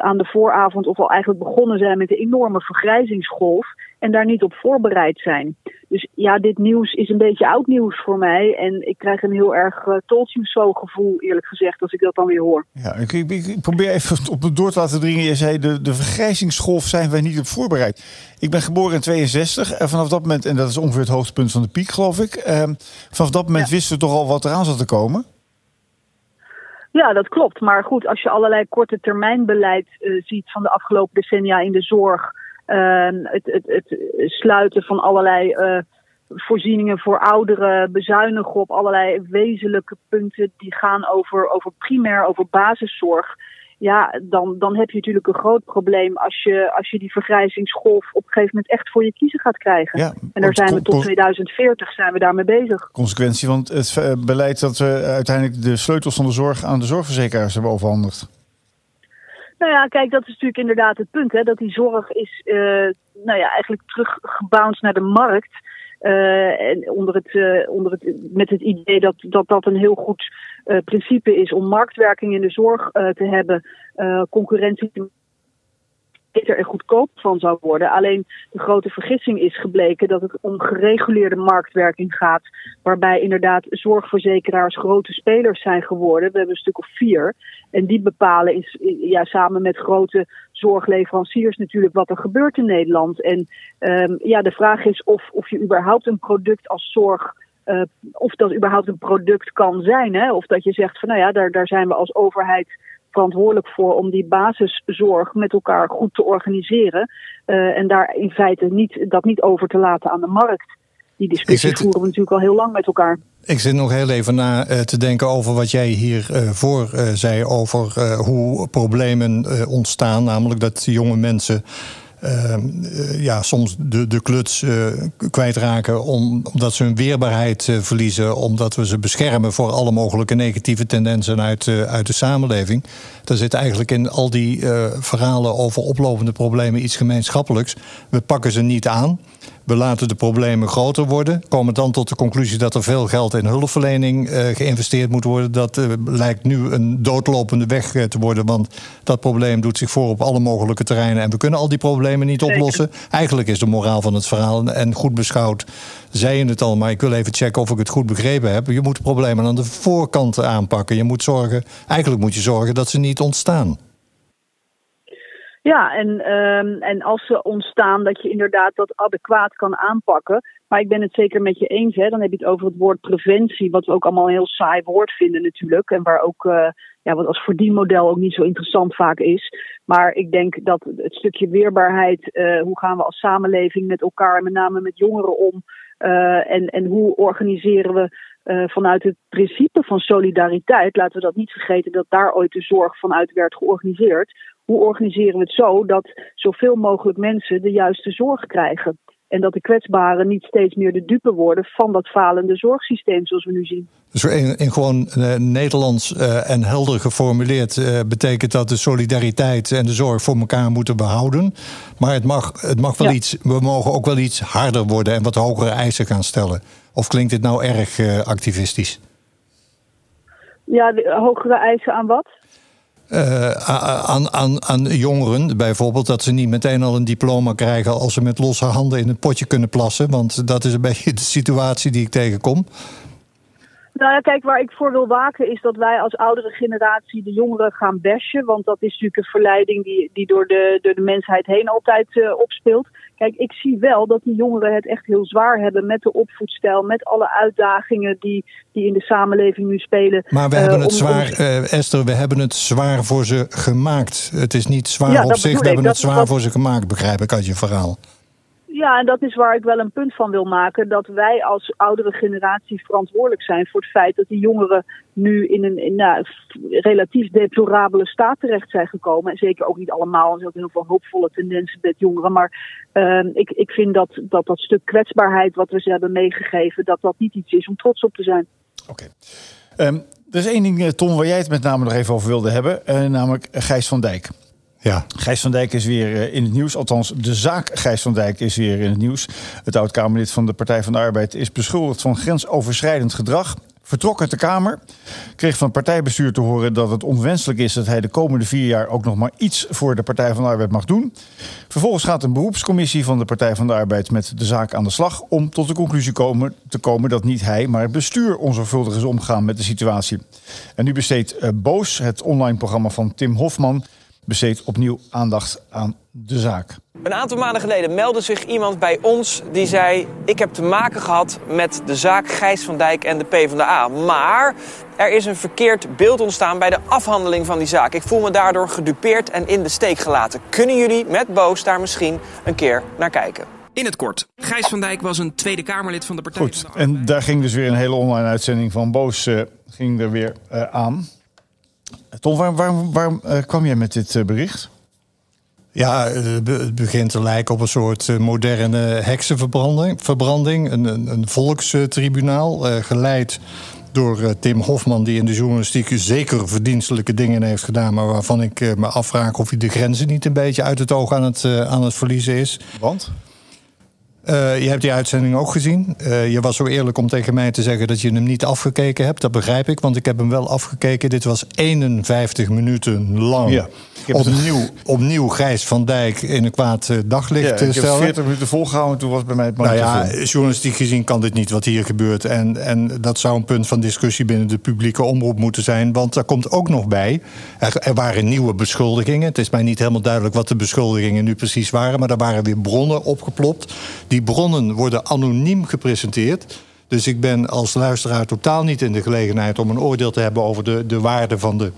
aan de vooravond of al eigenlijk begonnen zijn met een enorme vergrijzingsgolf en daar niet op voorbereid zijn. Dus ja, dit nieuws is een beetje oud nieuws voor mij en ik krijg een heel erg uh, told you so gevoel eerlijk gezegd als ik dat dan weer hoor. Ja, ik, ik, ik probeer even op het door te laten dringen. Je zei de, de vergrijzingsgolf zijn wij niet op voorbereid. Ik ben geboren in 62 en vanaf dat moment, en dat is ongeveer het hoogtepunt van de piek geloof ik, uh, vanaf dat moment ja. wisten we toch al wat eraan zat te komen? Ja, dat klopt. Maar goed, als je allerlei korte termijn beleid uh, ziet van de afgelopen decennia in de zorg, het, het, het, sluiten van allerlei uh, voorzieningen voor ouderen, bezuinigen op allerlei wezenlijke punten die gaan over, over primair, over basiszorg. Ja, dan, dan heb je natuurlijk een groot probleem als je, als je die vergrijzingsgolf op een gegeven moment echt voor je kiezen gaat krijgen. Ja, en daar zijn we tot 2040 zijn we daarmee bezig. Consequentie van het beleid dat we uiteindelijk de sleutels van de zorg aan de zorgverzekeraars hebben overhandigd. Nou ja, kijk, dat is natuurlijk inderdaad het punt. Hè, dat die zorg is uh, nou ja, eigenlijk teruggebounced naar de markt. Uh, en onder het, uh, onder het, met het idee dat, dat dat een heel goed principe is om marktwerking in de zorg te hebben, concurrentie beter en goedkoop van zou worden. Alleen de grote vergissing is gebleken dat het om gereguleerde marktwerking gaat, waarbij inderdaad zorgverzekeraars grote spelers zijn geworden. We hebben een stuk of vier. En die bepalen is, ja, samen met grote zorgleveranciers natuurlijk wat er gebeurt in Nederland. En um, ja, de vraag is of, of je überhaupt een product als zorg. Uh, of dat überhaupt een product kan zijn. Hè? Of dat je zegt van nou ja, daar, daar zijn we als overheid verantwoordelijk voor om die basiszorg met elkaar goed te organiseren. Uh, en daar in feite niet, dat niet over te laten aan de markt. Die discussie zit, voeren we natuurlijk al heel lang met elkaar. Ik zit nog heel even na uh, te denken over wat jij hiervoor uh, zei over hoe problemen ontstaan. Namelijk dat jonge mensen uh, ja, soms de, de kluts uh, kwijtraken om, omdat ze hun weerbaarheid uh, verliezen, omdat we ze beschermen voor alle mogelijke negatieve tendensen uit, uit de samenleving. Er zit eigenlijk in al die verhalen over oplopende problemen iets gemeenschappelijks. We pakken ze niet aan. We laten de problemen groter worden. Komen dan tot de conclusie dat er veel geld in hulpverlening uh, geïnvesteerd moet worden. Dat uh, lijkt nu een doodlopende weg uh, te worden. Want dat probleem doet zich voor op alle mogelijke terreinen. En we kunnen al die problemen niet Zeker. oplossen. Eigenlijk is de moraal van het verhaal. En goed beschouwd, zei je het al. Maar ik wil even checken of ik het goed begrepen heb. Je moet problemen aan de voorkant aanpakken. Je moet zorgen, eigenlijk moet je zorgen dat ze niet ontstaan. Ja, en, um, en als ze ontstaan, dat je inderdaad dat adequaat kan aanpakken. Maar ik ben het zeker met je eens. Hè. Dan heb je het over het woord preventie, wat we ook allemaal een heel saai woord vinden natuurlijk. En waar ook, uh, ja, wat als verdienmodel ook niet zo interessant vaak is. Maar ik denk dat het stukje weerbaarheid, uh, hoe gaan we als samenleving met elkaar, met name met jongeren om. Uh, en, en hoe organiseren we vanuit het principe van solidariteit, laten we dat niet vergeten dat daar ooit de zorg vanuit werd georganiseerd hoe organiseren we het zo dat zoveel mogelijk mensen de juiste zorg krijgen? En dat de kwetsbaren niet steeds meer de dupe worden van dat falende zorgsysteem zoals we nu zien. Dus in, in gewoon uh, Nederlands uh, en helder geformuleerd uh, betekent dat de solidariteit en de zorg voor elkaar moeten behouden. Maar het mag, het mag wel ja. iets, we mogen ook wel iets harder worden en wat hogere eisen gaan stellen. Of klinkt dit nou erg activistisch? Ja, de, hogere eisen aan wat? Uh, aan, aan, aan jongeren bijvoorbeeld dat ze niet meteen al een diploma krijgen als ze met losse handen in het potje kunnen plassen. Want dat is een beetje de situatie die ik tegenkom. Nou ja, kijk, waar ik voor wil waken is dat wij als oudere generatie de jongeren gaan bashen. Want dat is natuurlijk een verleiding die, die door, de, door de mensheid heen altijd uh, opspeelt. Kijk, ik zie wel dat die jongeren het echt heel zwaar hebben met de opvoedstijl, met alle uitdagingen die, die in de samenleving nu spelen. Maar we uh, hebben het om, zwaar. Uh, Esther, we hebben het zwaar voor ze gemaakt. Het is niet zwaar ja, op zich, we ik. hebben dat, het zwaar dat... voor ze gemaakt, begrijp ik uit je verhaal. Ja, en dat is waar ik wel een punt van wil maken. Dat wij als oudere generatie verantwoordelijk zijn voor het feit dat die jongeren nu in een in, nou, relatief deplorabele staat terecht zijn gekomen. En zeker ook niet allemaal. Er zijn ook heel veel hoopvolle tendensen met jongeren. Maar uh, ik, ik vind dat, dat dat stuk kwetsbaarheid wat we ze hebben meegegeven, dat dat niet iets is om trots op te zijn. Oké. Um, er is één ding, Tom, waar jij het met name nog even over wilde hebben. Uh, namelijk Gijs van Dijk. Ja. Gijs van Dijk is weer eh, in het nieuws. Althans, de zaak Gijs van Dijk is weer in het nieuws. Het oud-Kamerlid van de Partij van de Arbeid is beschuldigd van grensoverschrijdend gedrag. Vertrok uit de Kamer. Kreeg van het partijbestuur te horen dat het onwenselijk is dat hij de komende vier jaar ook nog maar iets voor de Partij van de Arbeid mag doen. Vervolgens gaat een beroepscommissie van de Partij van de Arbeid met de zaak aan de slag. om tot de conclusie te komen dat niet hij, maar het bestuur onzorgvuldig is omgegaan met de situatie. En nu besteedt uh, Boos, het online programma van Tim Hofman besteedt opnieuw aandacht aan de zaak. Een aantal maanden geleden meldde zich iemand bij ons die zei: Ik heb te maken gehad met de zaak Gijs van Dijk en de PvdA. Maar er is een verkeerd beeld ontstaan bij de afhandeling van die zaak. Ik voel me daardoor gedupeerd en in de steek gelaten. Kunnen jullie met Boos daar misschien een keer naar kijken? In het kort, Gijs van Dijk was een Tweede Kamerlid van de Partij Goed, van de en daar ging dus weer een hele online uitzending van Boos uh, ging er weer uh, aan. Tom, waarom, waarom, waarom uh, kwam jij met dit uh, bericht? Ja, het begint te lijken op een soort moderne heksenverbranding. Verbranding, een, een, een volkstribunaal, geleid door Tim Hofman... die in de journalistiek zeker verdienstelijke dingen heeft gedaan... maar waarvan ik me afvraag of hij de grenzen niet een beetje uit het oog aan het, aan het verliezen is. Want? Uh, je hebt die uitzending ook gezien. Uh, je was zo eerlijk om tegen mij te zeggen dat je hem niet afgekeken hebt. Dat begrijp ik, want ik heb hem wel afgekeken. Dit was 51 minuten lang. Ja, opnieuw, het... opnieuw Gijs van Dijk in een kwaad daglicht ja, ik stellen. heb 40 minuten volgehouden toen was bij mij het Nou ja, journalistiek gezien kan dit niet wat hier gebeurt. En, en dat zou een punt van discussie binnen de publieke omroep moeten zijn. Want daar komt ook nog bij, er, er waren nieuwe beschuldigingen. Het is mij niet helemaal duidelijk wat de beschuldigingen nu precies waren. Maar er waren weer bronnen opgeplopt. Die bronnen worden anoniem gepresenteerd. Dus ik ben als luisteraar totaal niet in de gelegenheid om een oordeel te hebben over de, de waarde van de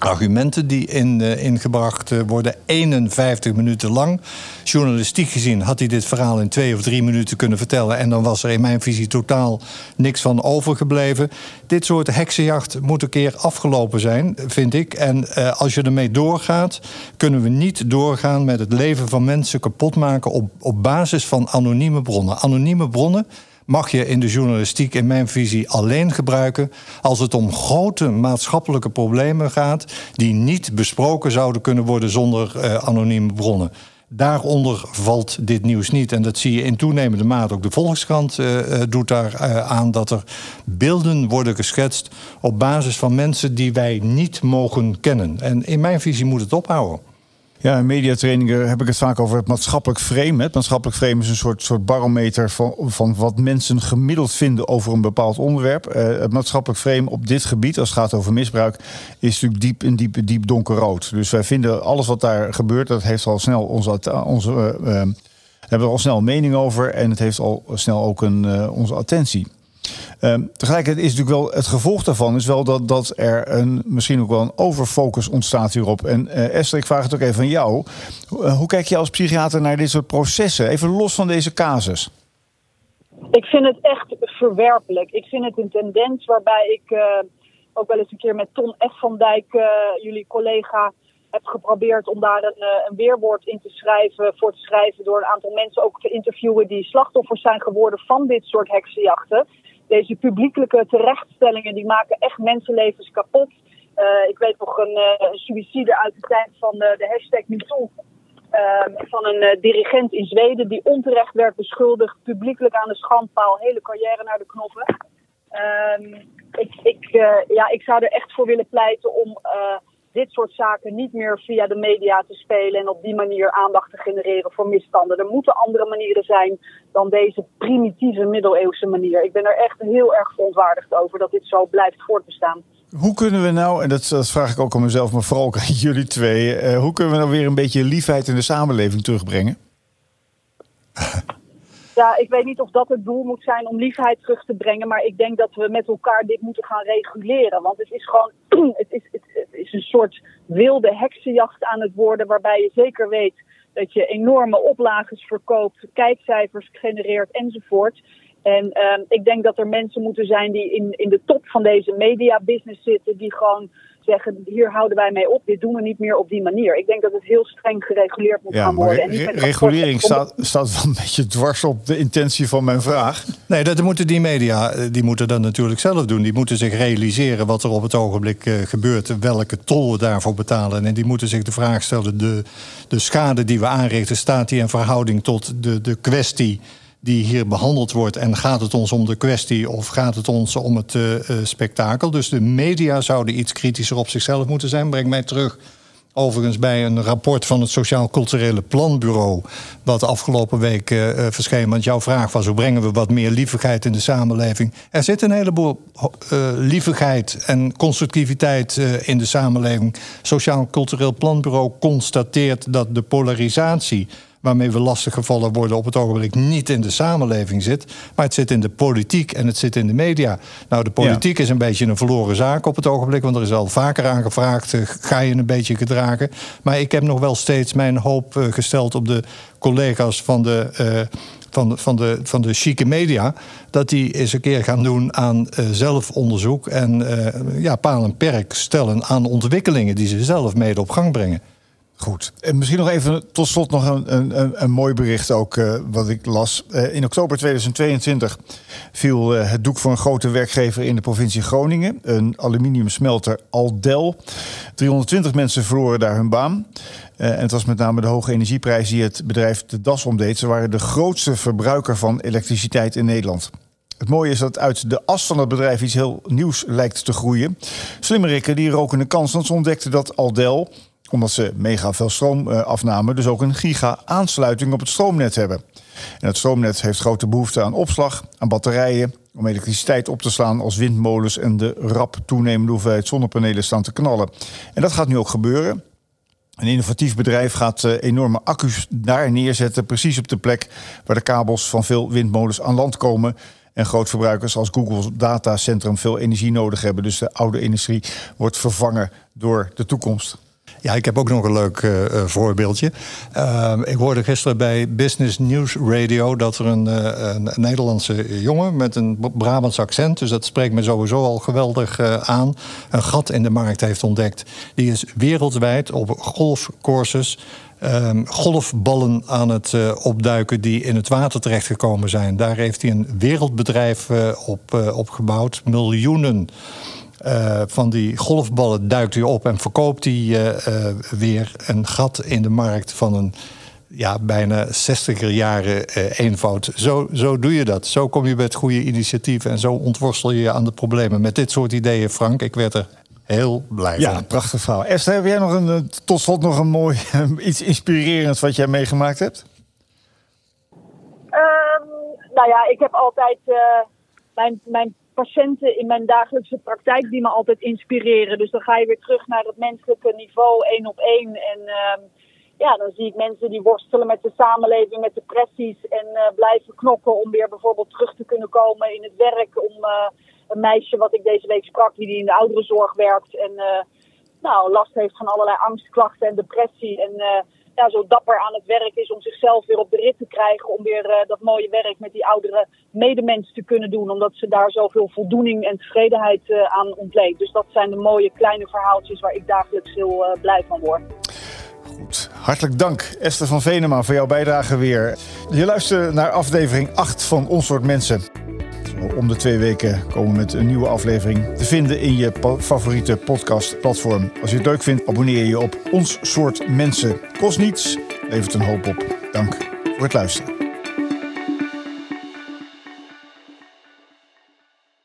argumenten die in, uh, ingebracht uh, worden. 51 minuten lang. Journalistiek gezien had hij dit verhaal in twee of drie minuten kunnen vertellen. En dan was er in mijn visie totaal niks van overgebleven. Dit soort heksenjacht moet een keer afgelopen zijn, vind ik. En uh, als je ermee doorgaat, kunnen we niet doorgaan met het leven van mensen kapot maken op, op basis van anonieme bronnen. Anonieme bronnen mag je in de journalistiek in mijn visie alleen gebruiken als het om grote maatschappelijke problemen gaat die niet besproken zouden kunnen worden zonder uh, anonieme bronnen. Daaronder valt dit nieuws niet. En dat zie je in toenemende mate. Ook de Volkskrant uh, doet daar aan dat er beelden worden geschetst op basis van mensen die wij niet mogen kennen. En in mijn visie moet het ophouden. Ja, in mediatrainingen heb ik het vaak over het maatschappelijk frame. Het maatschappelijk frame is een soort, soort barometer van, van wat mensen gemiddeld vinden over een bepaald onderwerp. Uh, het maatschappelijk frame op dit gebied, als het gaat over misbruik, is natuurlijk diep en diep, diep donkerrood. Dus wij vinden alles wat daar gebeurt, dat heeft al snel onze, onze uh, uh, hebben er al snel een mening over en het heeft al snel ook een, onze attentie. Um, tegelijkertijd is natuurlijk wel het gevolg daarvan is wel dat, dat er een, misschien ook wel een overfocus ontstaat hierop. En uh, Esther, ik vraag het ook even aan jou. Uh, hoe kijk je als psychiater naar dit soort processen? Even los van deze casus. Ik vind het echt verwerpelijk. Ik vind het een tendens waarbij ik uh, ook wel eens een keer met Ton F. van Dijk, jullie collega, heb geprobeerd om daar een, een, weerwoord in te schrijven, voor te schrijven, door een aantal mensen ook te interviewen die slachtoffers zijn geworden van dit soort heksenjachten. Deze publiekelijke terechtstellingen die maken echt mensenlevens kapot. Uh, ik weet nog een, uh, suïcide uit de tijd van uh, de hashtag MeToo. van een dirigent in Zweden die onterecht werd beschuldigd, publiekelijk aan de schandpaal, hele carrière naar de knoppen. Ehm, ik, ik, ja, ik zou er echt voor willen pleiten om dit soort zaken niet meer via de media te spelen en op die manier aandacht te genereren voor misstanden. Er moeten andere manieren zijn dan deze primitieve middeleeuwse manier. Ik ben er echt heel erg verontwaardigd over dat dit zo blijft voortbestaan. Hoe kunnen we nou, en dat, dat vraag ik ook aan mezelf, maar vooral ook aan jullie twee, uh, hoe kunnen we nou weer een beetje liefheid in de samenleving terugbrengen? Ja, ik weet niet of dat het doel moet zijn om liefheid terug te brengen. Maar ik denk dat we met elkaar dit moeten gaan reguleren. Want het is gewoon. Het is, het, is een soort wilde heksenjacht aan het worden. Waarbij je zeker weet dat je enorme oplages verkoopt, kijkcijfers genereert enzovoort. En ehm, ik denk dat er mensen moeten zijn die in, in de top van deze media business zitten, die gewoon zeggen, hier houden wij mee op, dit doen we niet meer op die manier. Ik denk dat het heel streng gereguleerd moet Ja, gaan maar worden. En re- regulering staat, staat wel een beetje dwars op de intentie van mijn vraag. Nee, dat moeten die media eh, die moeten dat natuurlijk zelf doen. Die moeten zich realiseren wat er op het ogenblik eh, gebeurt, welke tol we daarvoor betalen. En die moeten zich de vraag stellen: de, de schade die we aanrichten, staat die in verhouding tot de, de kwestie die hier behandeld wordt? En gaat het ons om de kwestie of gaat het ons om het eh, eh, spektakel? Dus de media zouden iets kritischer op zichzelf moeten zijn. Breng mij terug Overigens bij een rapport van het Sociaal Culturele Planbureau... wat afgelopen week eh, verscheen. Want jouw vraag was, hoe brengen we wat meer lievigheid in de samenleving? Er zit een heleboel eh, lievigheid en constructiviteit in de samenleving. Sociaal Cultureel Planbureau constateert dat de polarisatie waarmee we lastiggevallen worden op het ogenblik niet in de samenleving zit, maar het zit in de politiek en het zit in de media. Nou, de politiek is een beetje een verloren zaak op het ogenblik, want er is al vaker aan gevraagd, eh, ga je een beetje gedragen. Maar ik heb nog wel steeds mijn hoop eh, gesteld op de collega's van de. eh, van de, van, de, van de chique media, dat die eens een keer gaan doen aan zelfonderzoek en eh, ja, paal en perk stellen aan ontwikkelingen die ze zelf mede op gang brengen. Goed. En misschien nog even tot slot nog een, een, een, mooi bericht ook eh, wat ik las. Eh, in oktober 2022 viel eh, het doek voor een grote werkgever in de provincie Groningen. Een aluminiumsmelter Aldel. 320 mensen verloren daar hun baan. En het was met name de hoge energieprijs die het bedrijf de das omdeed. Ze waren de grootste verbruiker van elektriciteit in Nederland. Het mooie is dat uit de as van het bedrijf iets heel nieuws lijkt te groeien. Slimmerikken die roken een kans, want ze ontdekten dat Aldel omdat ze mega veel stroom afnamen, dus ook een giga-aansluiting op het stroomnet hebben. En het stroomnet heeft grote behoefte aan opslag, aan batterijen, om elektriciteit op te slaan als windmolens en de rap toenemende hoeveelheid zonnepanelen staan te knallen. En dat gaat nu ook gebeuren. Een innovatief bedrijf gaat eh, enorme accu's daar neerzetten, precies op de plek waar de kabels van veel windmolens aan land komen. En grootverbruikers als Google datacentrum veel energie nodig hebben. Dus de oude industrie wordt vervangen door de toekomst. Ja, ik heb ook nog een leuk eh, eh, voorbeeldje. Uh, ik hoorde gisteren bij Business News Radio dat er een, uh, een Nederlandse jongen met een Brabants accent, dus dat spreekt me sowieso al geweldig aan, een gat in de markt heeft ontdekt. Die is wereldwijd op golfcourses um, golfballen aan het opduiken die in het water terechtgekomen zijn. Daar heeft hij een wereldbedrijf op, uh, op gebouwd. Miljoenen uh, van die golfballen duikt hij op en verkoopt hij weer een gat in de markt van een ja, bijna 60er jaren eenvoud. Zo, zo doe je dat. Zo kom je met goede initiatieven en zo ontworstel je je aan de problemen. Met dit soort ideeën, Frank, ik werd er heel blij ja, van. prachtig verhaal. Esther, heb jij nog een, tot slot nog een mooi, iets inspirerends wat jij meegemaakt hebt? Um, nou ja, ik heb altijd uh, mijn, mijn patiënten in mijn dagelijkse praktijk die me altijd inspireren. Dus dan ga je weer terug naar het menselijke niveau, één op één. En uh, ja, dan zie ik mensen die worstelen met de samenleving, met depressies en uh, blijven knokken om weer bijvoorbeeld terug te kunnen komen in het werk. Om uh, een meisje wat ik deze week sprak, die in de ouderenzorg werkt en uh, nou, last heeft van allerlei angstklachten en depressie. En ja, zo dapper aan het werk is om zichzelf weer op de rit te krijgen. Om weer uh, dat mooie werk met die oudere medemens te kunnen doen. Omdat ze daar zoveel voldoening en tevredenheid uh, aan ontleent. Dus dat zijn de mooie kleine verhaaltjes waar ik dagelijks heel uh, blij van word. Goed, hartelijk dank Esther van Venema voor jouw bijdrage weer. Je luistert naar aflevering 8 van Ons Soort Mensen. Om de twee weken komen we met een nieuwe aflevering te vinden in je favoriete podcastplatform. Als je het leuk vindt, abonneer je op Ons Soort Mensen. Kost niets, levert een hoop op. Dank voor het luisteren.